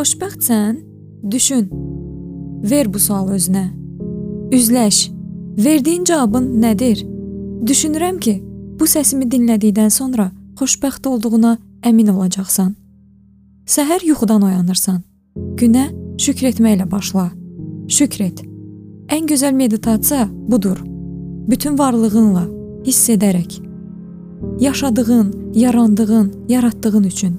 Xoşbəxtsən? Düşün. Ver bu sualı özünə. Üzləş. Verdiyin cavabın nədir? Düşünürəm ki, bu səsimi dinlədikdən sonra xoşbəxt olduğuna əmin olacaqsan. Səhər yuxudan oyanırsan. Günə şükr etməklə başla. Şükr et. Ən gözəl meditasiya budur. Bütün varlığınla hiss edərək yaşadığın, yarandığın, yaratdığın üçün,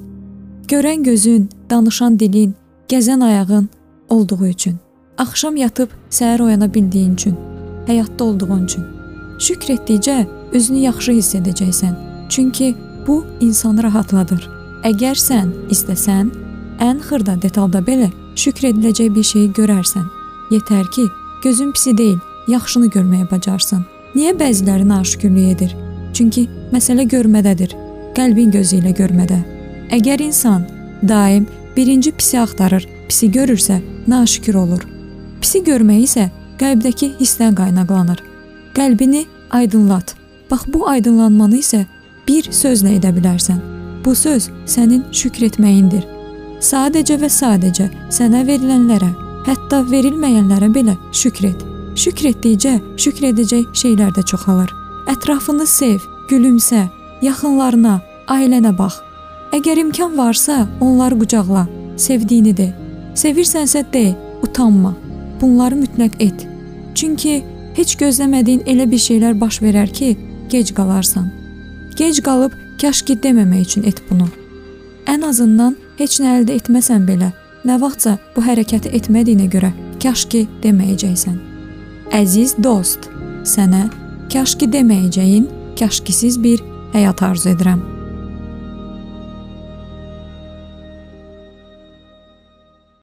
görən gözün, danışan dilin, gəzən ayağın olduğu üçün, axşam yatıb səhər oyana bildiyin üçün, həyatda olduğun üçün. Şükr etdikcə özünü yaxşı hiss edəcəksən. Çünki bu insanı rahatladır. Əgər sən istəsən, ən xırda detalda belə şükr ediləcək bir şeyi görərsən. Yetər ki, gözün pisi deyil, yaxşını görməyə bacarsın. Niyə bəziləri naşükürlük edir? Çünki məsələ görmədədir. Qəlbin gözü ilə görmədə. Əgər insan daim birinci pisi axtarır, pisi görürsə, naşükür olur. Pisi görmək isə qəlbdəki hissdən qaynaqlanır. Qəlbini aydınlat. Bax bu aydınlanmanı isə bir sözlə edə bilərsən. Bu söz sənin şükr etməyindir. Sadəcə və sadəcə sənə verilənlərə, hətta verilməyənlərə belə şükr et. Şükr etdikcə şükr edəcək şeylər də çoxalır. Ətrafını sev, gülümsə, yaxınlarına, ailənə bax. Əgər imkan varsa, onları qucaqla, sevdiyini de. Sevirsənsə de, utanma. Bunları mütləq et. Çünki heç gözləmədiyin elə bir şeylər baş verər ki, gec qalarsan. Gec qalıb kaş ki deməmək üçün et bunu. Ən azından heç nə əldə etməsən belə, nə vaxtsa bu hərəkəti etmədiyinə görə kaş ki deməyəcəksən. Əziz dost, sənə kaş ki deməyəcəyin kaşkisiz bir həyat arzu edirəm.